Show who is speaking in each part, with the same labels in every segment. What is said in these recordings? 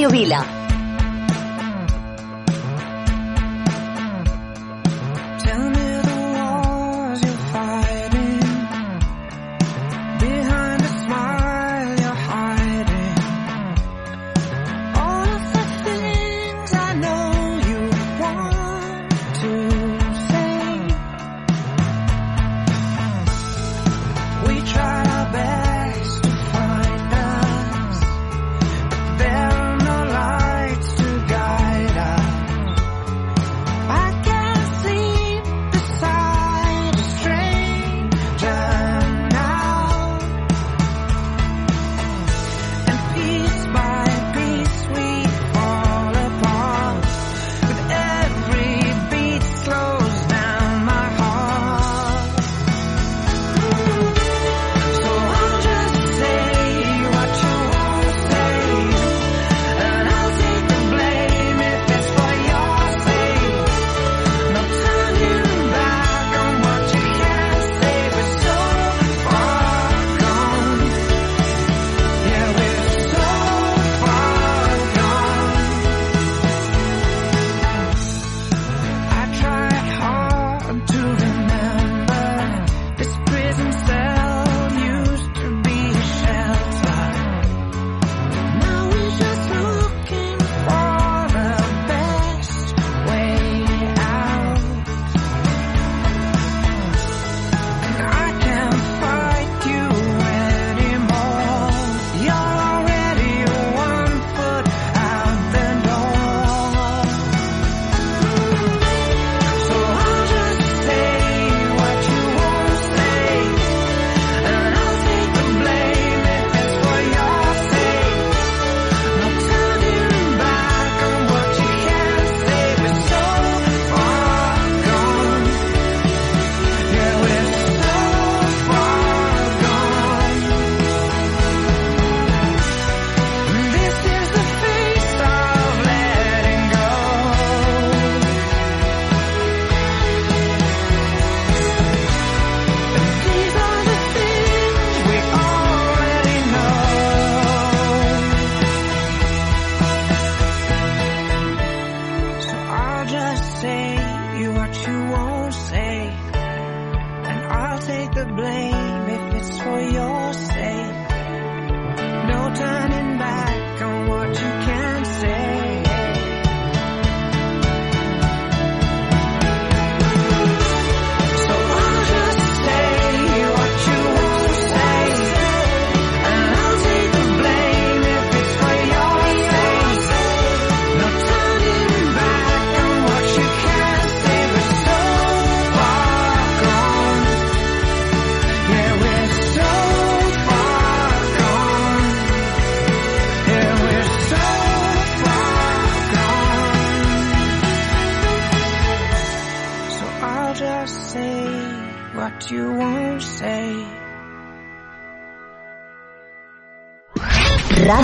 Speaker 1: Radio Vila.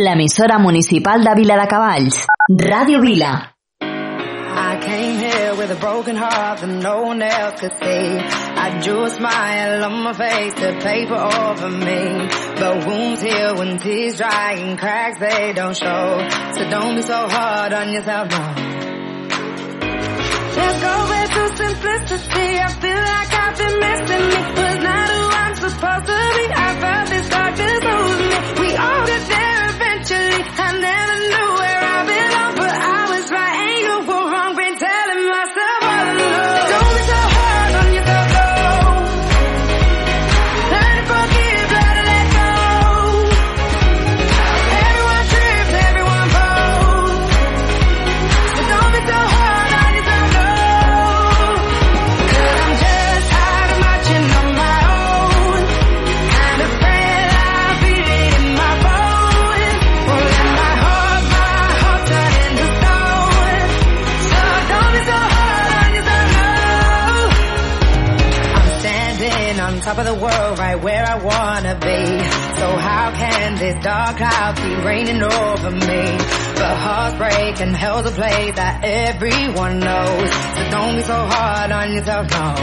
Speaker 1: L'emissora municipal de Viladecavalls. Ràdio Vila.
Speaker 2: I came here with a broken heart that no one else could see. I drew a smile on my face to paper over me. But wounds heal when tears dry and cracks they don't show. So don't be so hard on yourself, no. Let's go simplicity. I feel like I've been missing me. Was not who I'm supposed to be. I felt this darkness lose me. We all get there raining over me? But heartbreak and hell's a place that everyone knows. So don't be so hard on yourself, no.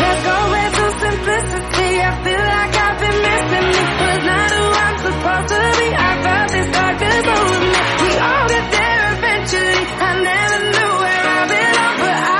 Speaker 2: Let's go back to simplicity. I feel like I've been missing me. Was not who I'm supposed to be. I felt this darkness over me. We all get there eventually. I never knew where I belong, but I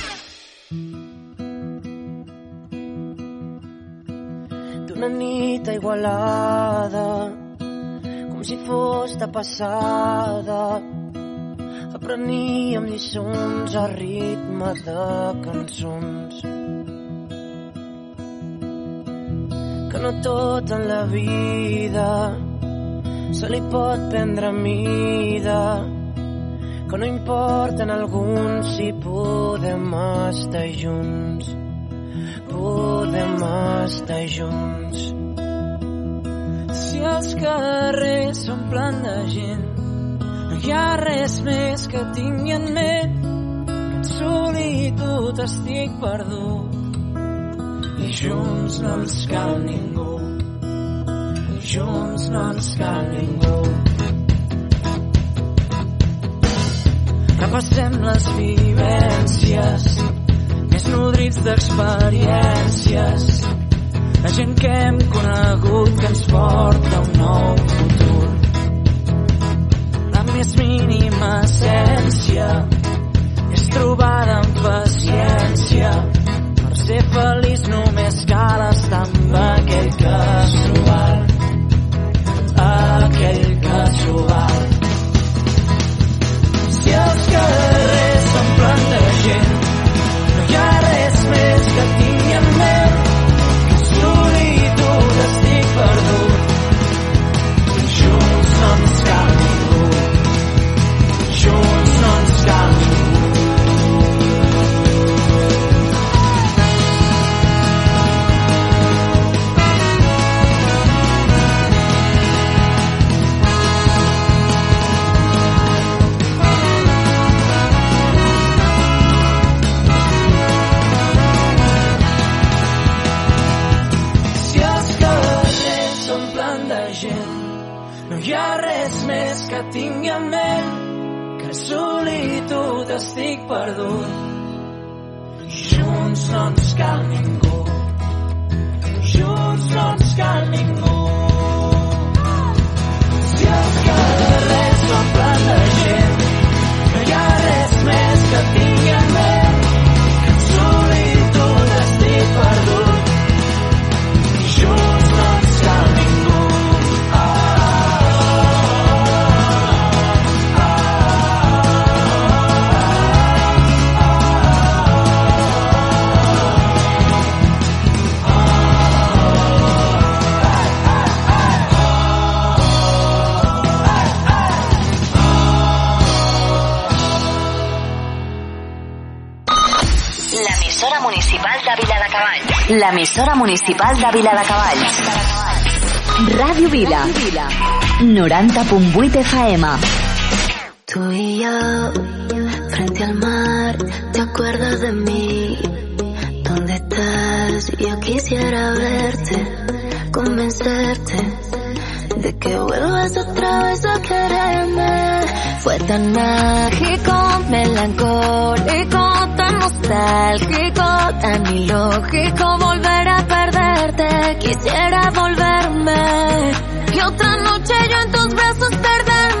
Speaker 3: Nit igualada com si fos de passada. Apreníem lliçons a ritme de cançons. Que no tot en la vida se li pot prendre mida. Que no importa en alguns si podem estar junts. Podem estar junts
Speaker 4: Si els carrers s'omplen de gent, no hi ha res més que tingui en ment que en solitud estic perdut. I junts no ens cal ningú, i junts no ens cal ningú. Repassem les vivències, més nodrits d'experiències, la gent que hem conegut que ens porta un nou futur. La més mínima essència és trobada amb paciència. Per ser feliç només cal estar amb aquell val. Aquell val. Si els carrers
Speaker 1: Municipal de Viladecavalls. Ràdio Vila. 90.8 FM.
Speaker 5: Tú y yo, frente al mar, ¿te acuerdas de mí? ¿Dónde estás? Yo quisiera verte, convencerte de que vuelvas otra vez a quererme. Fue tan mágico, melancólico, tan nostálgico, tan ilógico volver a perderte. Quisiera volverme y otra noche yo en tus brazos perderme.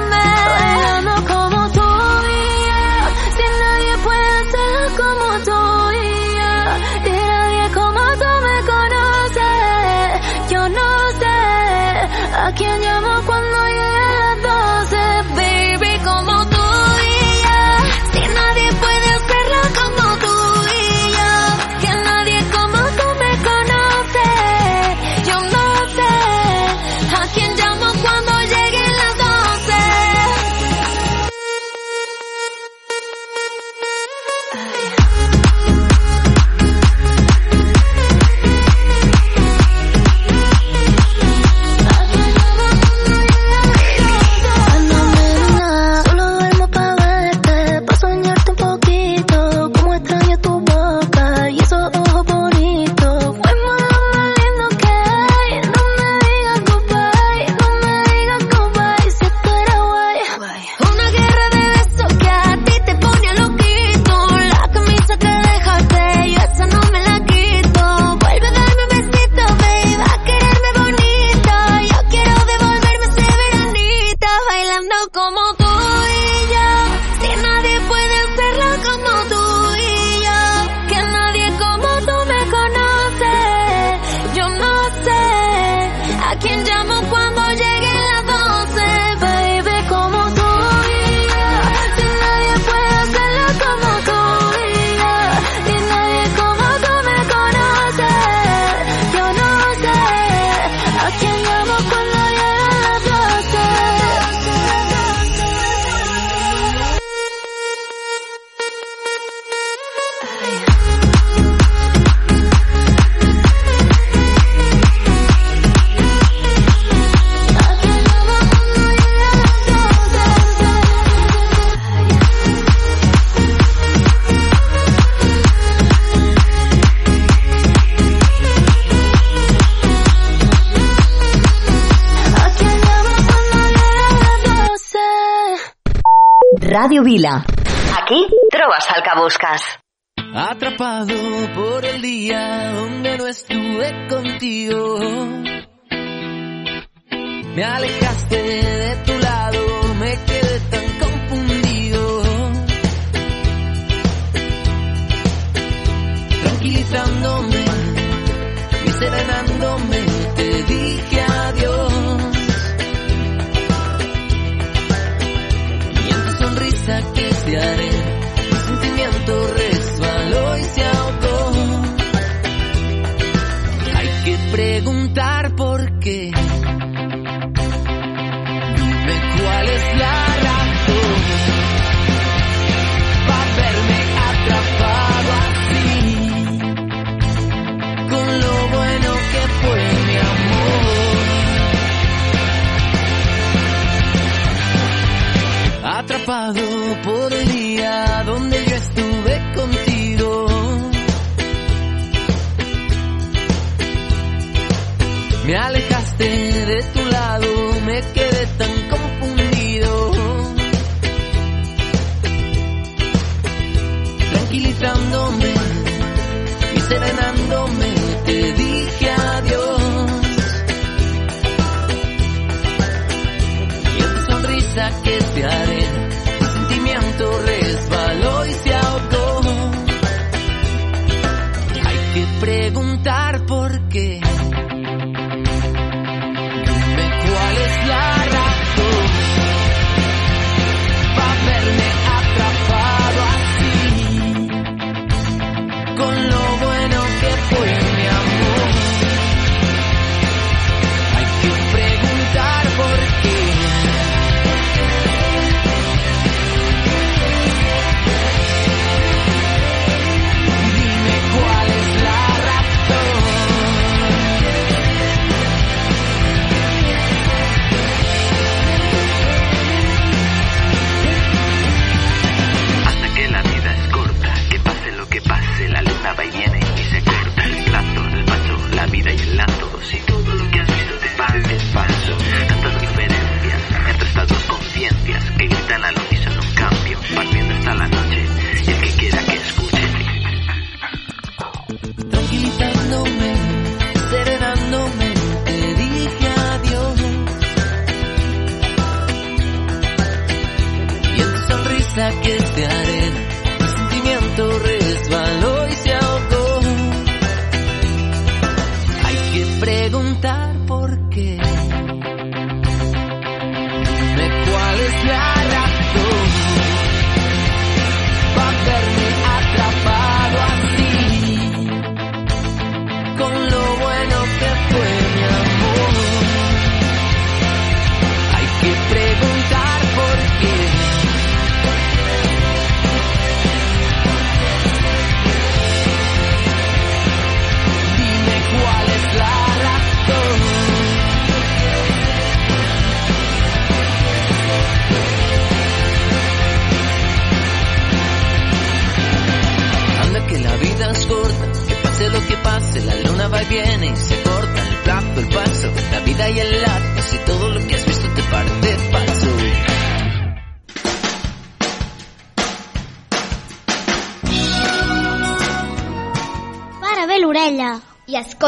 Speaker 1: Radio Vila. Aquí trovas al que buscas.
Speaker 3: Atrapado por el día donde no estuve contigo. Me alejaste de tu lado, me quedé tan confundido.
Speaker 6: Tranquilizando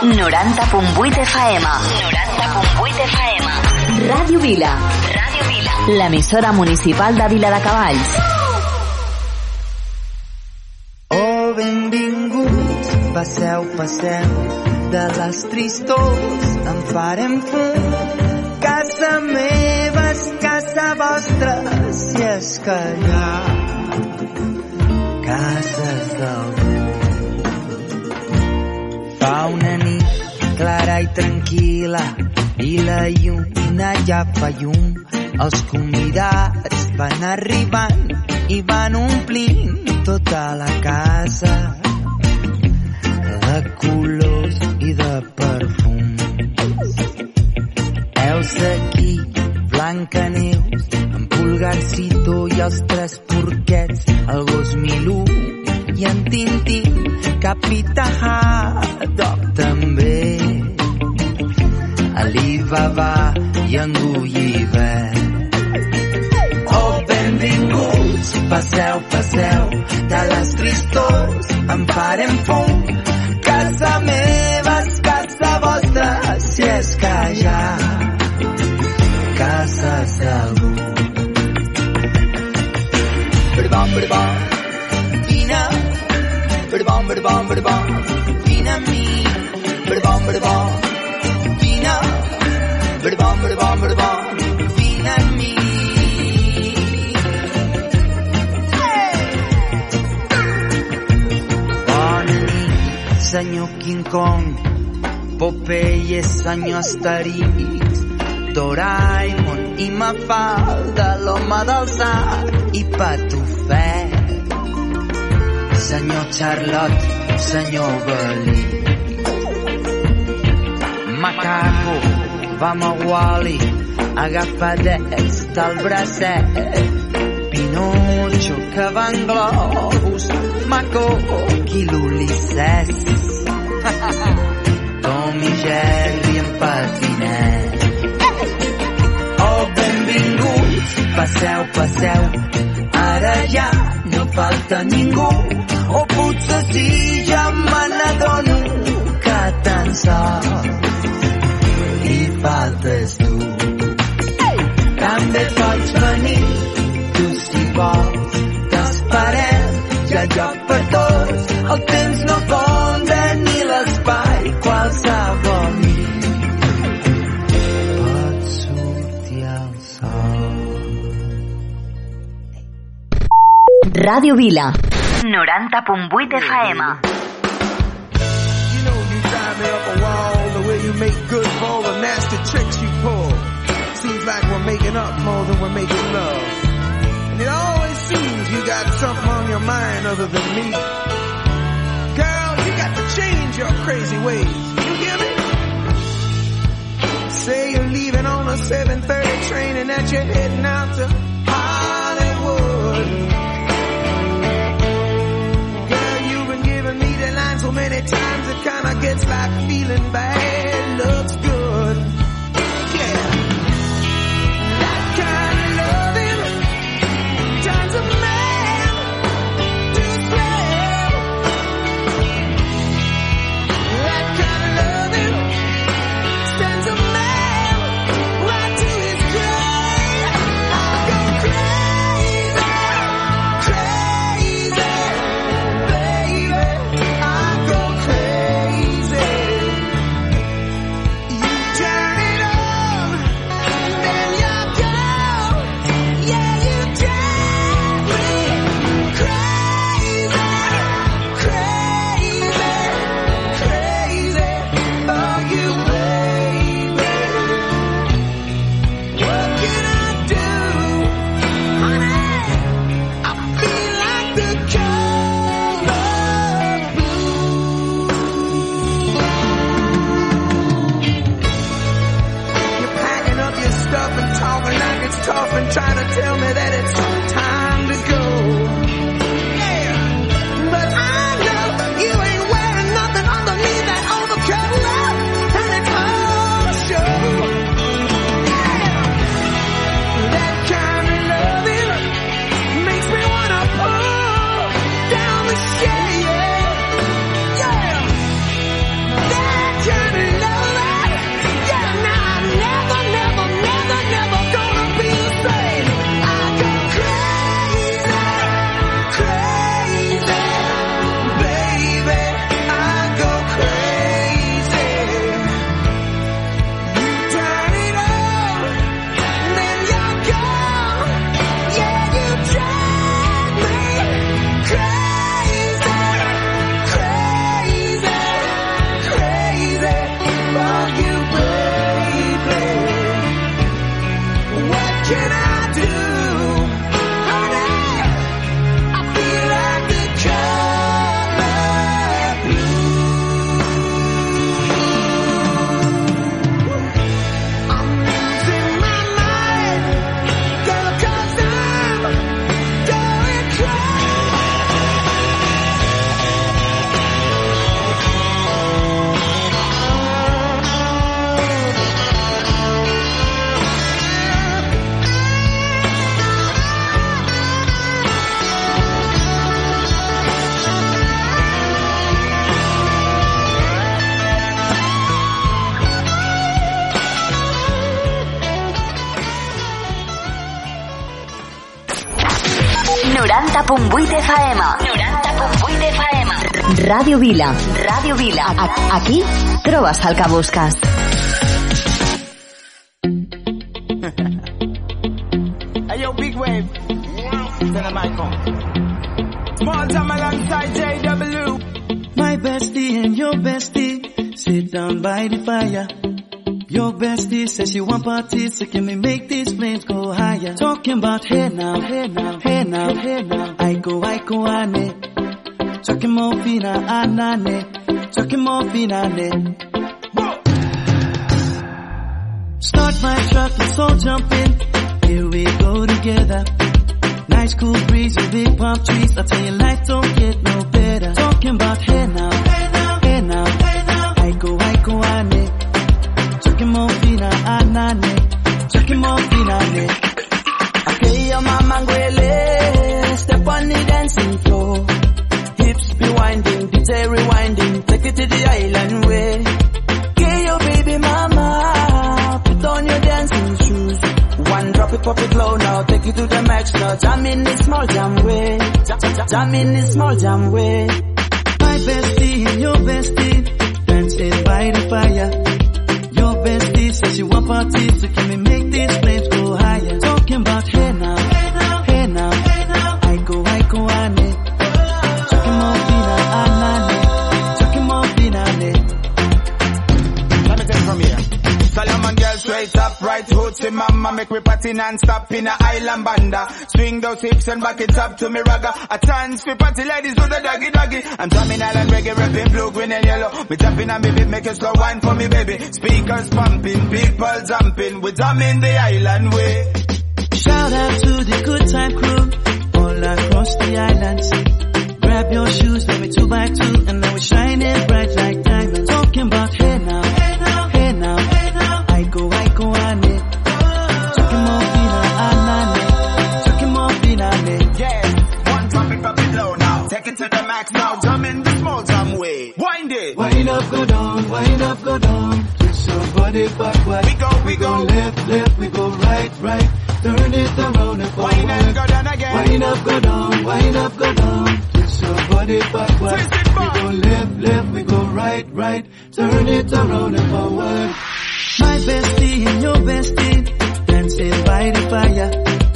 Speaker 7: 90.8 FM. 90.8 FM. Ràdio Vila. Ràdio Vila. L'emissora municipal de Vila de Cavalls.
Speaker 8: Oh, benvinguts, passeu, passeu, de les tristors en farem fum. Casa meva és casa vostra, si és que hi ha i tranquil·la i la lluna ja fa llum. Els convidats van arribant i van omplint tota la casa de colors i de perfums. Heus aquí, Blancaneus, en Pulgarcito i els tres porquets, el gos Milú i en Tintín, Capità Haddock també. Alibaba i en Gulliver. Oh, benvinguts, passeu, passeu, de les tristors en farem fum. Casa meva és casa vostra, si és que hi ha cases d'algú. Berbom, berbom, vine, berbom, berbom, berbom, vine amb mi. Berbom, berbom, senyor King Kong, Popeye, senyor Asterix, Doraemon i Mafalda, l'home del sac i Patufet. Senyor Charlotte, senyor Galí. Macaco, vam a Wally, agafadets del bracet. Pinocho, que va en globus, Maco, qui l'Ulisses. Tom i Jerry en patinet. Oh, benvinguts, passeu, passeu, ara ja no falta ningú. O potser sí, ja me n'adono que tan sols hi faltes
Speaker 7: Ràdio Vila. 90.8 FM.
Speaker 9: You know you drive me up a wall the way you make good for all the nasty tricks you pull. Seems like we're making up more than we're making love. And it always seems you got something on your mind other than me. Girl, you got to change your crazy ways. You hear me? Say you're leaving on a 7.30 train and that you're heading out to Hollywood. So many times it kinda gets like feeling bad looks good.
Speaker 7: Ràdio Vila. Ràdio Vila. A- Aquí trobes el que busques.
Speaker 10: Hey yo, big wave. Turn the mic on. Small time alongside JW.
Speaker 11: My bestie and your bestie sit down by the fire. Your bestie says she want parties, so can we make these flames go higher? Talking about hey now, hey now, hey now, Start my truck, let's all jump in. Here we go together. Nice cool breeze and big palm trees. I tell you, life don't get no better. Talking about hey now, hey now, hey now, hey now. I go, I go, ane. Talking more fina, anane. Talking more fina, ne. Okay, your mama ngwele. Step on the dancing floor. Hips be winding, detail rewinding. You to the max now. Jam in the small jam way. Jam, in the small jam way. My bestie and your bestie dancing by the fire. Your bestie says she want parties, so can we make these flames go higher? Talking about
Speaker 10: hoochie mama, make me party non-stop in a island banda. Swing those hips and back it up to me ragga. A chance for party ladies do the doggy doggy. I'm drumming island reggae, rapping blue, green and yellow. Me jumping me beat, make it slow wine for me baby. Speakers pumping, people jumping, we drumming the island way.
Speaker 11: Shout out to the good time crew all across the island. Grab your shoes, let me two by two, and now we're shining bright like diamonds. Talking about hey now,
Speaker 10: to the max now, jump in the small jam way. Wind it.
Speaker 11: Wind up, go down, wind up, go down. Twist your body backward.
Speaker 10: We go, we go.
Speaker 11: left, left, we go right, right. Turn it around and forward.
Speaker 10: Wind and go down again.
Speaker 11: Wind up, go down, wind up, go down. Twist your body backward.
Speaker 10: Twist it back.
Speaker 11: We go left, left, we go right, right. Turn it around and forward. My bestie and your bestie dancing by the fire.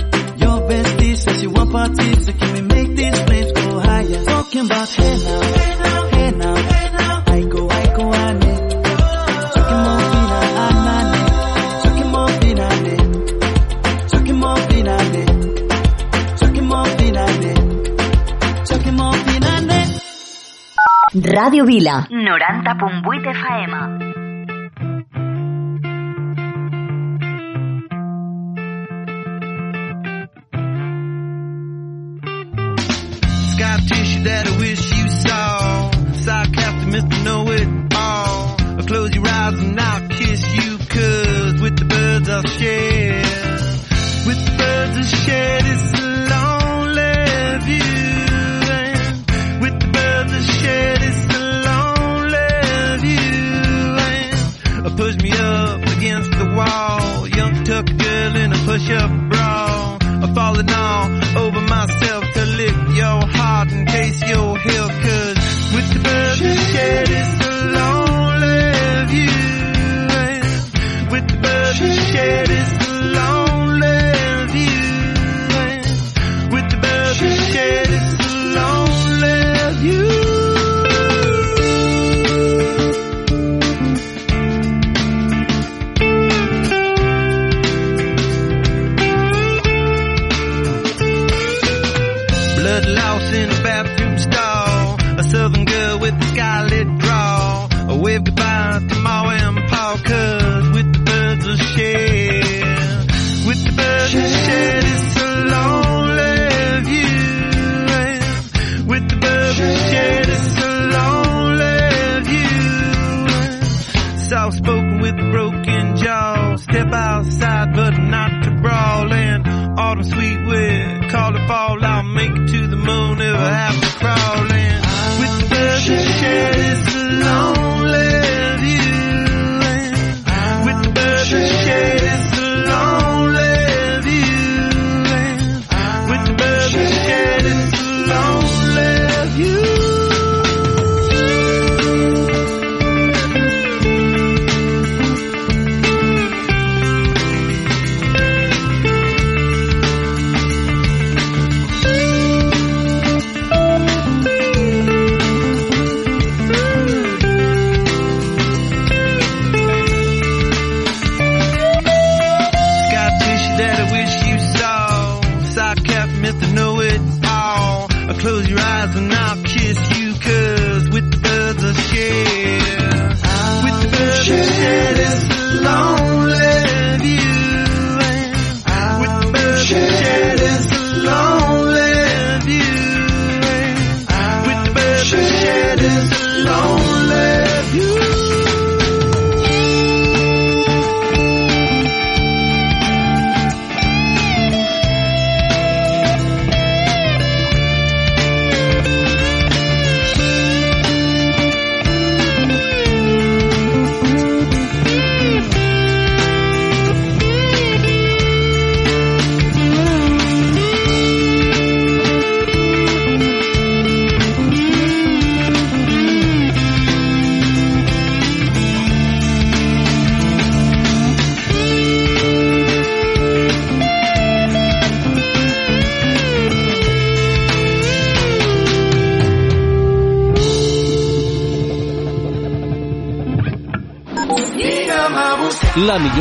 Speaker 11: Your bestie says she want parties, so can we make these flames go higher? Talking about hey now, hey now, hey now, hey now. I go, I go, ane. Talking more fina, anane. Talking more fina, ne. Talking more fina, ne. Talking more. Talking fina, ne.
Speaker 7: Ràdio Vila. 90.8 FM.
Speaker 9: push up I'm falling on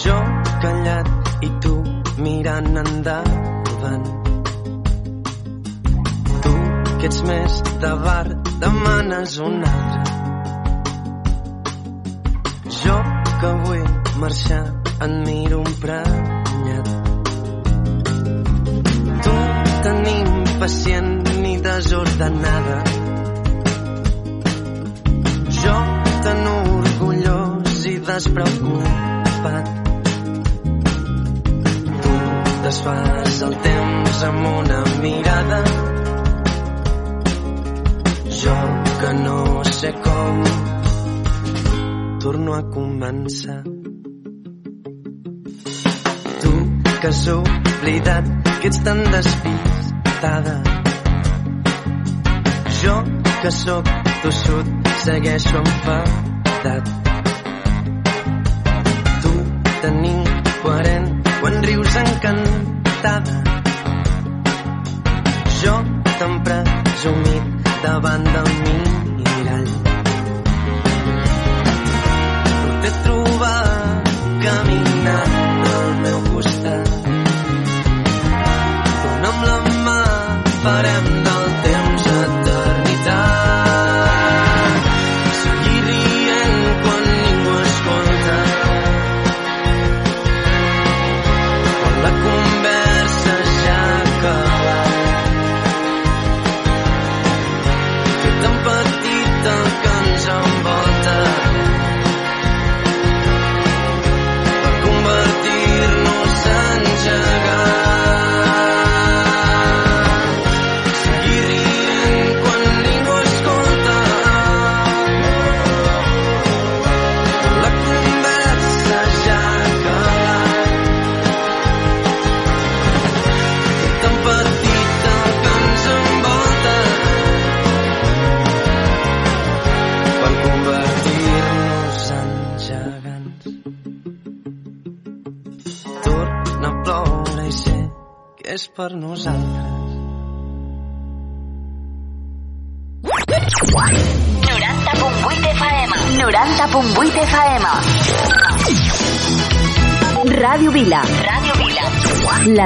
Speaker 12: Jo callat i tu mirant endavant. Tu que ets més de bar demanes un altre. Jo que vull marxar en miro un prenyat. Tu tan impacient ni desordenada. Jo tan orgullós i despreocupat. Desfas el temps amb una mirada. Jo que no sé com torno a començar. Tu que has oblidat que ets tan despistada. Jo que sóc tossut segueixo enfadat. Tu tan incoherent quan rius encantada. Jo tan presumit davant del mirall. T'he trobat caminant al meu costat. Dona'm la mà, farem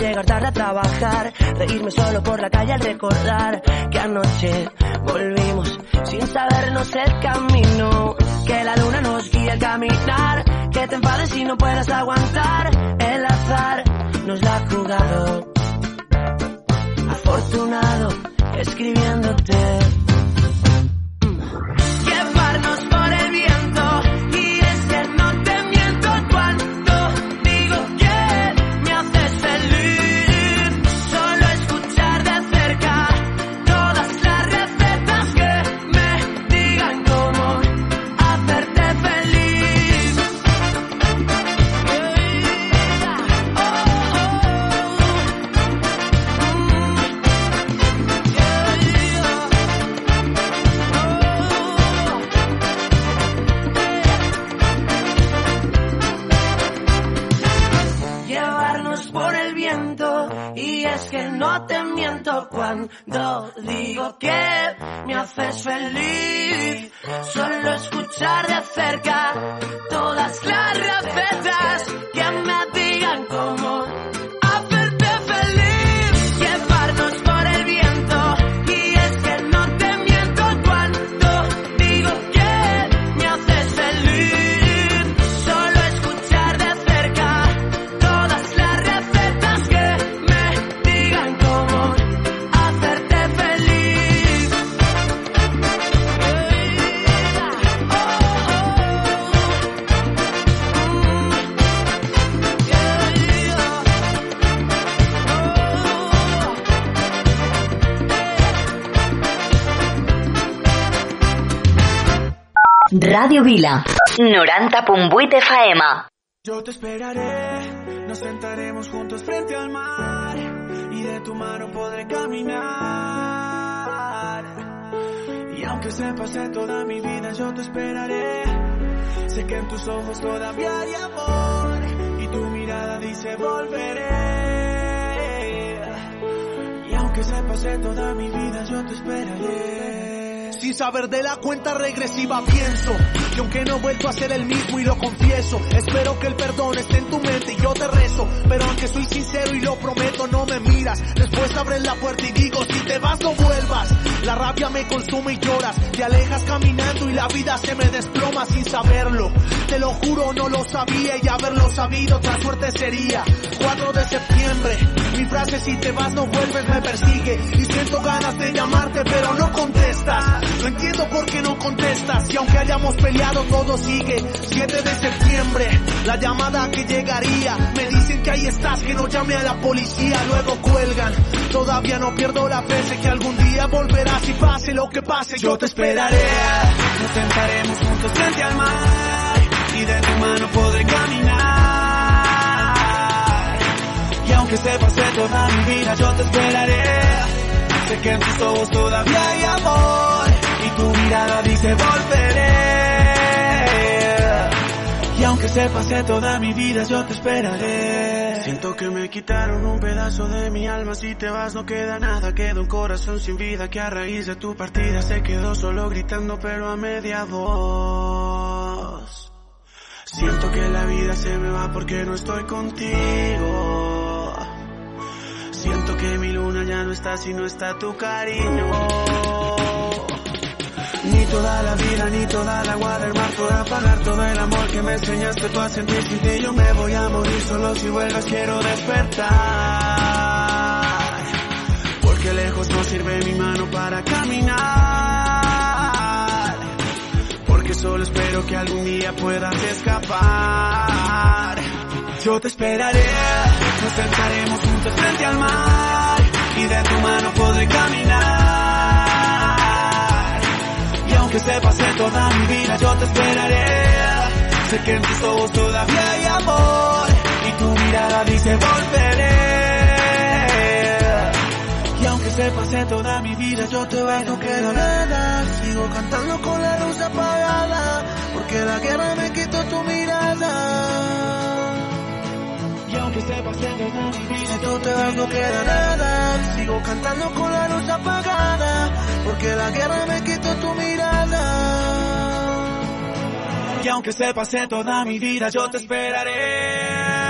Speaker 13: Llegar tarde a trabajar, reírme solo por la calle al recordar que anoche volvimos sin sabernos el camino, que la luna nos guía al caminar, que te enfades y no puedas aguantar, el azar nos la ha jugado, afortunado escribiéndote.
Speaker 7: Ràdio Vila, 90.8 FM.
Speaker 14: Yo te esperaré, nos sentaremos juntos frente al mar y de tu mano podré caminar. Y aunque se pase toda mi vida, yo te esperaré. Sé que en tus ojos todavía hay amor y tu mirada dice volveré. Y aunque se pase toda mi vida, yo te esperaré.
Speaker 15: Sin saber de la cuenta regresiva pienso que aunque no he vuelto a ser el mismo y lo confieso, espero que el perdón esté en tu mente y yo te rezo. Pero aunque soy sincero y lo prometo, no me miras. Después abres la puerta y digo, si te vas no vuelvas. La rabia me consume y lloras, te alejas caminando y la vida se me desploma sin saberlo. Te lo juro, no lo sabía y haberlo sabido, otra suerte sería. 4 de septiembre, mi frase si te vas no vuelves me persigue y siento ganas de llamarte pero no contestas. No entiendo por qué no contestas y aunque hayamos peleado todo sigue. 7 de septiembre, la llamada que llegaría. Me dicen que ahí estás, que no llame a la policía, luego cuelgan. Todavía no pierdo la fe, sé que algún día volverás y pase lo que pase, yo te esperaré.
Speaker 14: Nos sentaremos juntos frente al mar y de tu mano podré caminar. Y aunque se pase toda mi vida, yo te esperaré. Sé que en tus ojos todavía hay amor y tu mirada dice volveré. Y aunque se pase toda mi vida, yo te esperaré. Siento que me quitaron un pedazo de mi alma. Si te vas, no queda nada. Queda un corazón sin vida que a raíz de tu partida se quedó solo gritando, pero a media voz. Siento que la vida se me va porque no estoy contigo. Siento que mi luna ya no está si no está tu cariño. Toda la vida, ni toda la agua del mar podrá pagar todo el amor que me enseñaste tú a sentir sin ti. Yo me voy a morir solo si vuelvas, quiero despertar. Porque lejos no sirve mi mano para caminar. Porque solo espero que algún día puedas escapar. Yo te esperaré, nos sentaremos juntos frente al mar y de tu mano podré caminar. Aunque se pase toda mi vida, yo te esperaré. Sé que en tus ojos todavía hay amor y tu mirada dice volveré. Y aunque se pase toda mi vida, yo te veo, no queda nada. Sigo cantando con la luz apagada, porque la guerra me quitó tu mirada. Mi vida, yo te veo, no queda nada. Sigo cantando con la luz apagada, porque la guerra me quitó tu mirada. Y aunque se pase toda mi vida, yo te esperaré.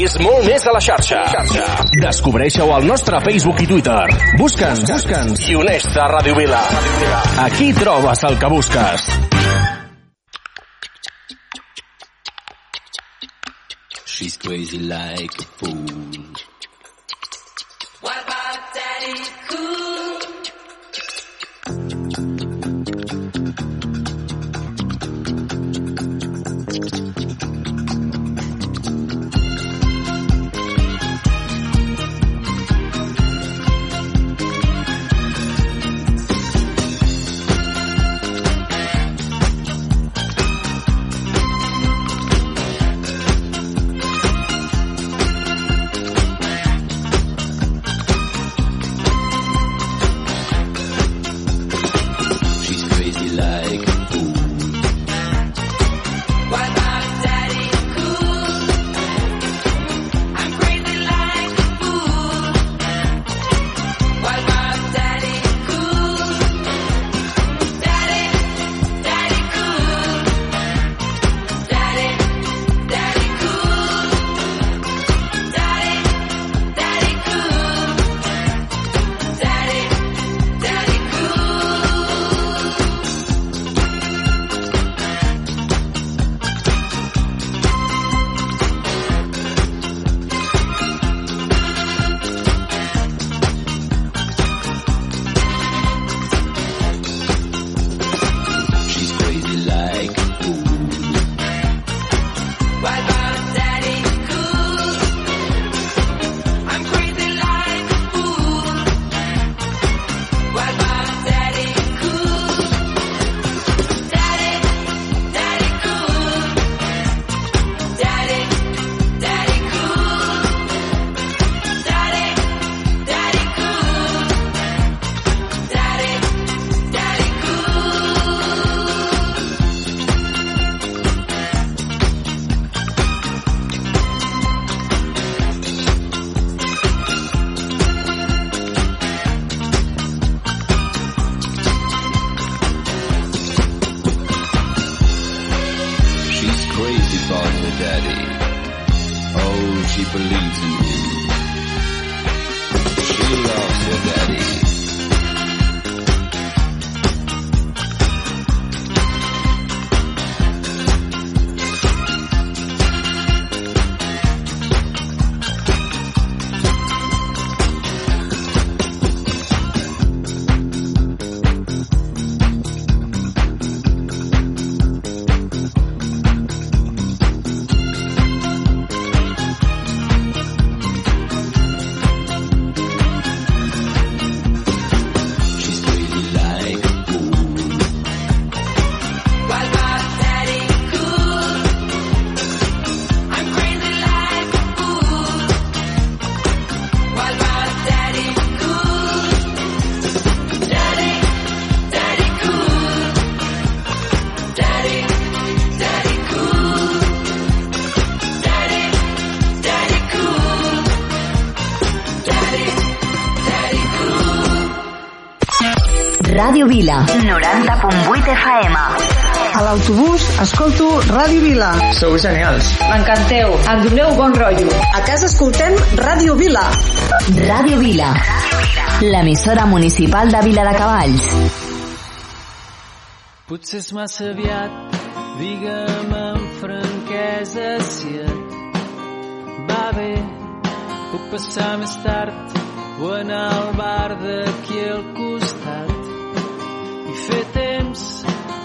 Speaker 16: És molt més a la xarxa. Descobreixeu al nostre Facebook i Twitter. Busca'ns, busca'ns i uneix-te a Ràdio Vila. Aquí trobes el que busques.
Speaker 3: She's crazy like a fool.
Speaker 7: Vila, 90.8 FM.
Speaker 17: A l'autobús escolto Ràdio Vila.
Speaker 18: Sou genials.
Speaker 17: M'encanteu. Em doneu bon rotllo. A casa escoltem Ràdio Vila.
Speaker 7: Ràdio Vila, l'emissora municipal de Vila de Cavalls.
Speaker 19: Potser és massa aviat, digue'm amb franquesa si et va bé
Speaker 7: passar més tard o anar al bar d'aquí al fer temps.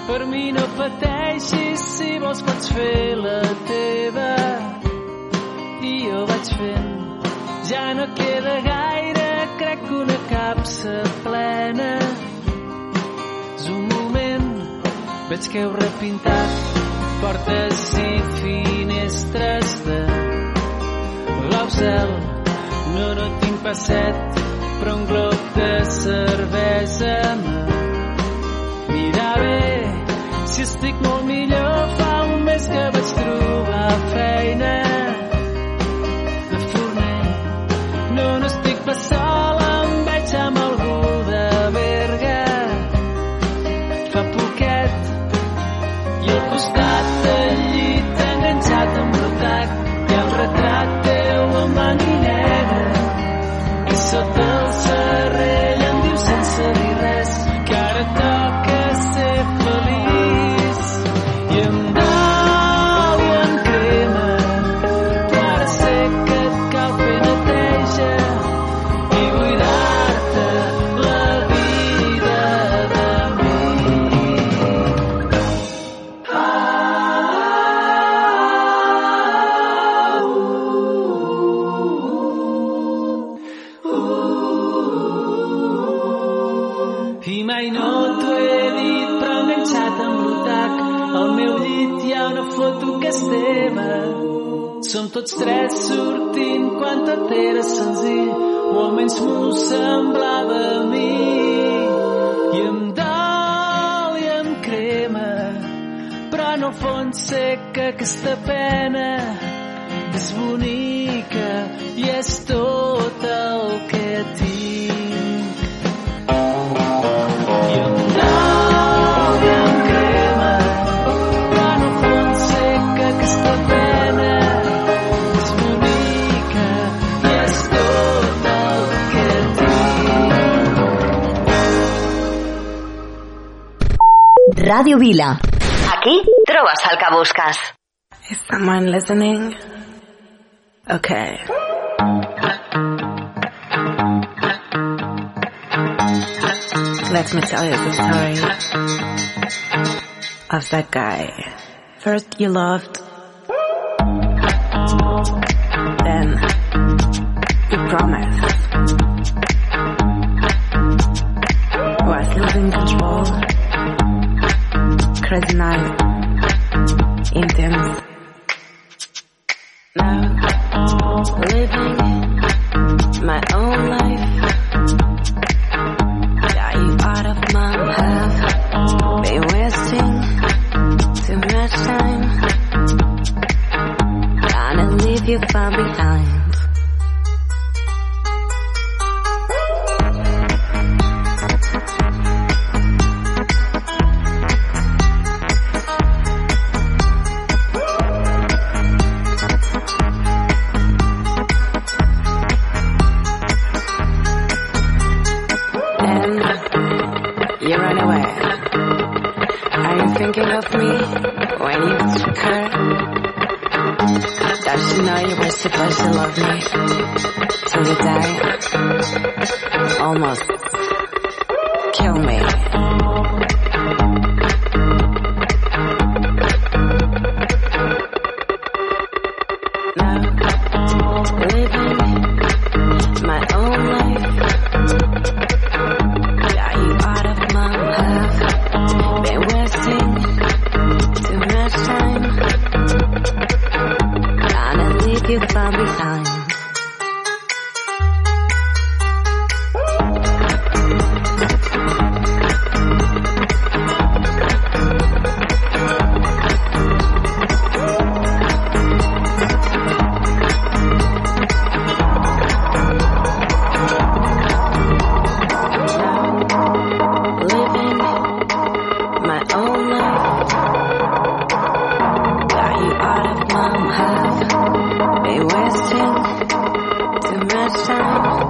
Speaker 7: Per mi no pateixis si vols pots fer la teva. I jo vaig fent. Ja no queda gaire crec que una capsa plena. És un moment veig que heu repintat portes i finestres de blau cel no, no tinc passet però un glob de cervesa bé si estic molt millor fa un mes que vaig trobar feina de forner no, no estic pas sola em veig amb algú de Berga fa poquet i al costat del llit enganxat amb hi ha el retrat teu en blanc i negre i sota
Speaker 1: Ràdio Vila. Aquí trobes el que busques.
Speaker 20: Is someone listening? Okay. Let me tell you the story of that guy. First you loved, then you promised. знаю. Intense. Time.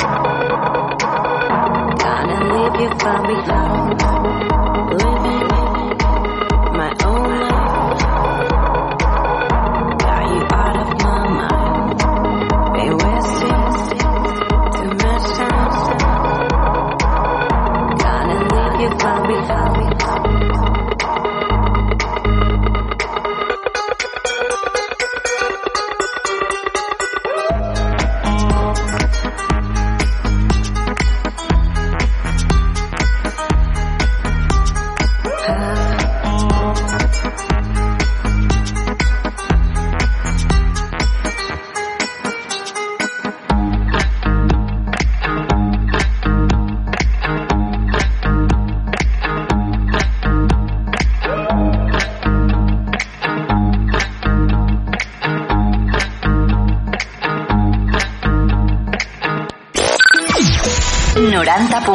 Speaker 20: Gonna leave you far behind.